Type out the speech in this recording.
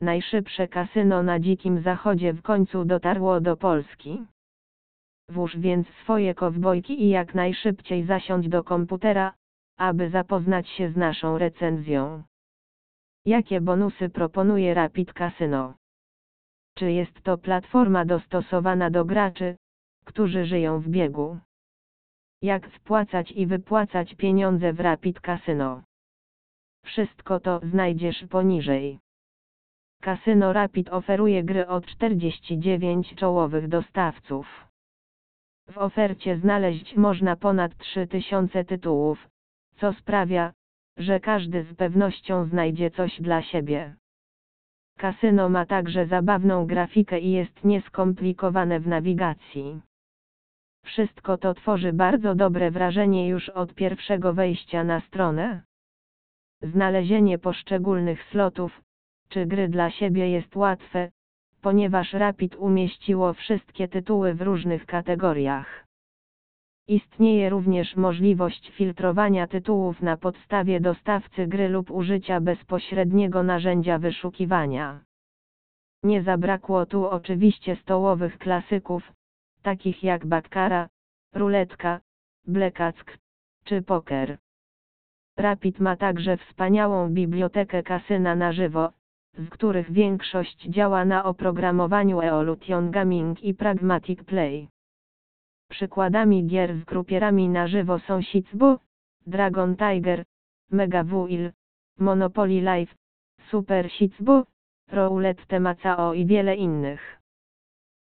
najszybsze kasyno na dzikim zachodzie w końcu dotarło do Polski. Włóż więc swoje kowbojki i jak najszybciej zasiądź do komputera, aby zapoznać się z naszą recenzją. Jakie bonusy proponuje Rapid Casino? Czy jest to platforma dostosowana do graczy, którzy żyją w biegu? Jak wpłacać i wypłacać pieniądze w Rapid Casino? Wszystko to znajdziesz poniżej. Casino Rapid oferuje gry od 49 czołowych dostawców. W ofercie znaleźć można ponad 3000 tytułów, co sprawia, że każdy z pewnością znajdzie coś dla siebie. Kasyno ma także zabawną grafikę i jest nieskomplikowane w nawigacji. Wszystko to tworzy bardzo dobre wrażenie już od pierwszego wejścia na stronę. Znalezienie poszczególnych slotów, czy gry dla siebie jest łatwe, ponieważ Rapid umieściło wszystkie tytuły w różnych kategoriach. Istnieje również możliwość filtrowania tytułów na podstawie dostawcy gry lub użycia bezpośredniego narzędzia wyszukiwania. Nie zabrakło tu oczywiście stołowych klasyków, takich jak Bakkara, Ruletka, Blekack, czy Poker. Rapid ma także wspaniałą bibliotekę kasyna na żywo, z których większość działa na oprogramowaniu Evolution Gaming i Pragmatic Play. Przykładami gier z grupierami na żywo są Shitsbu, Dragon Tiger, Mega Wheel, Monopoly Live, Super Shitsbu, Roulette Temacao i wiele innych.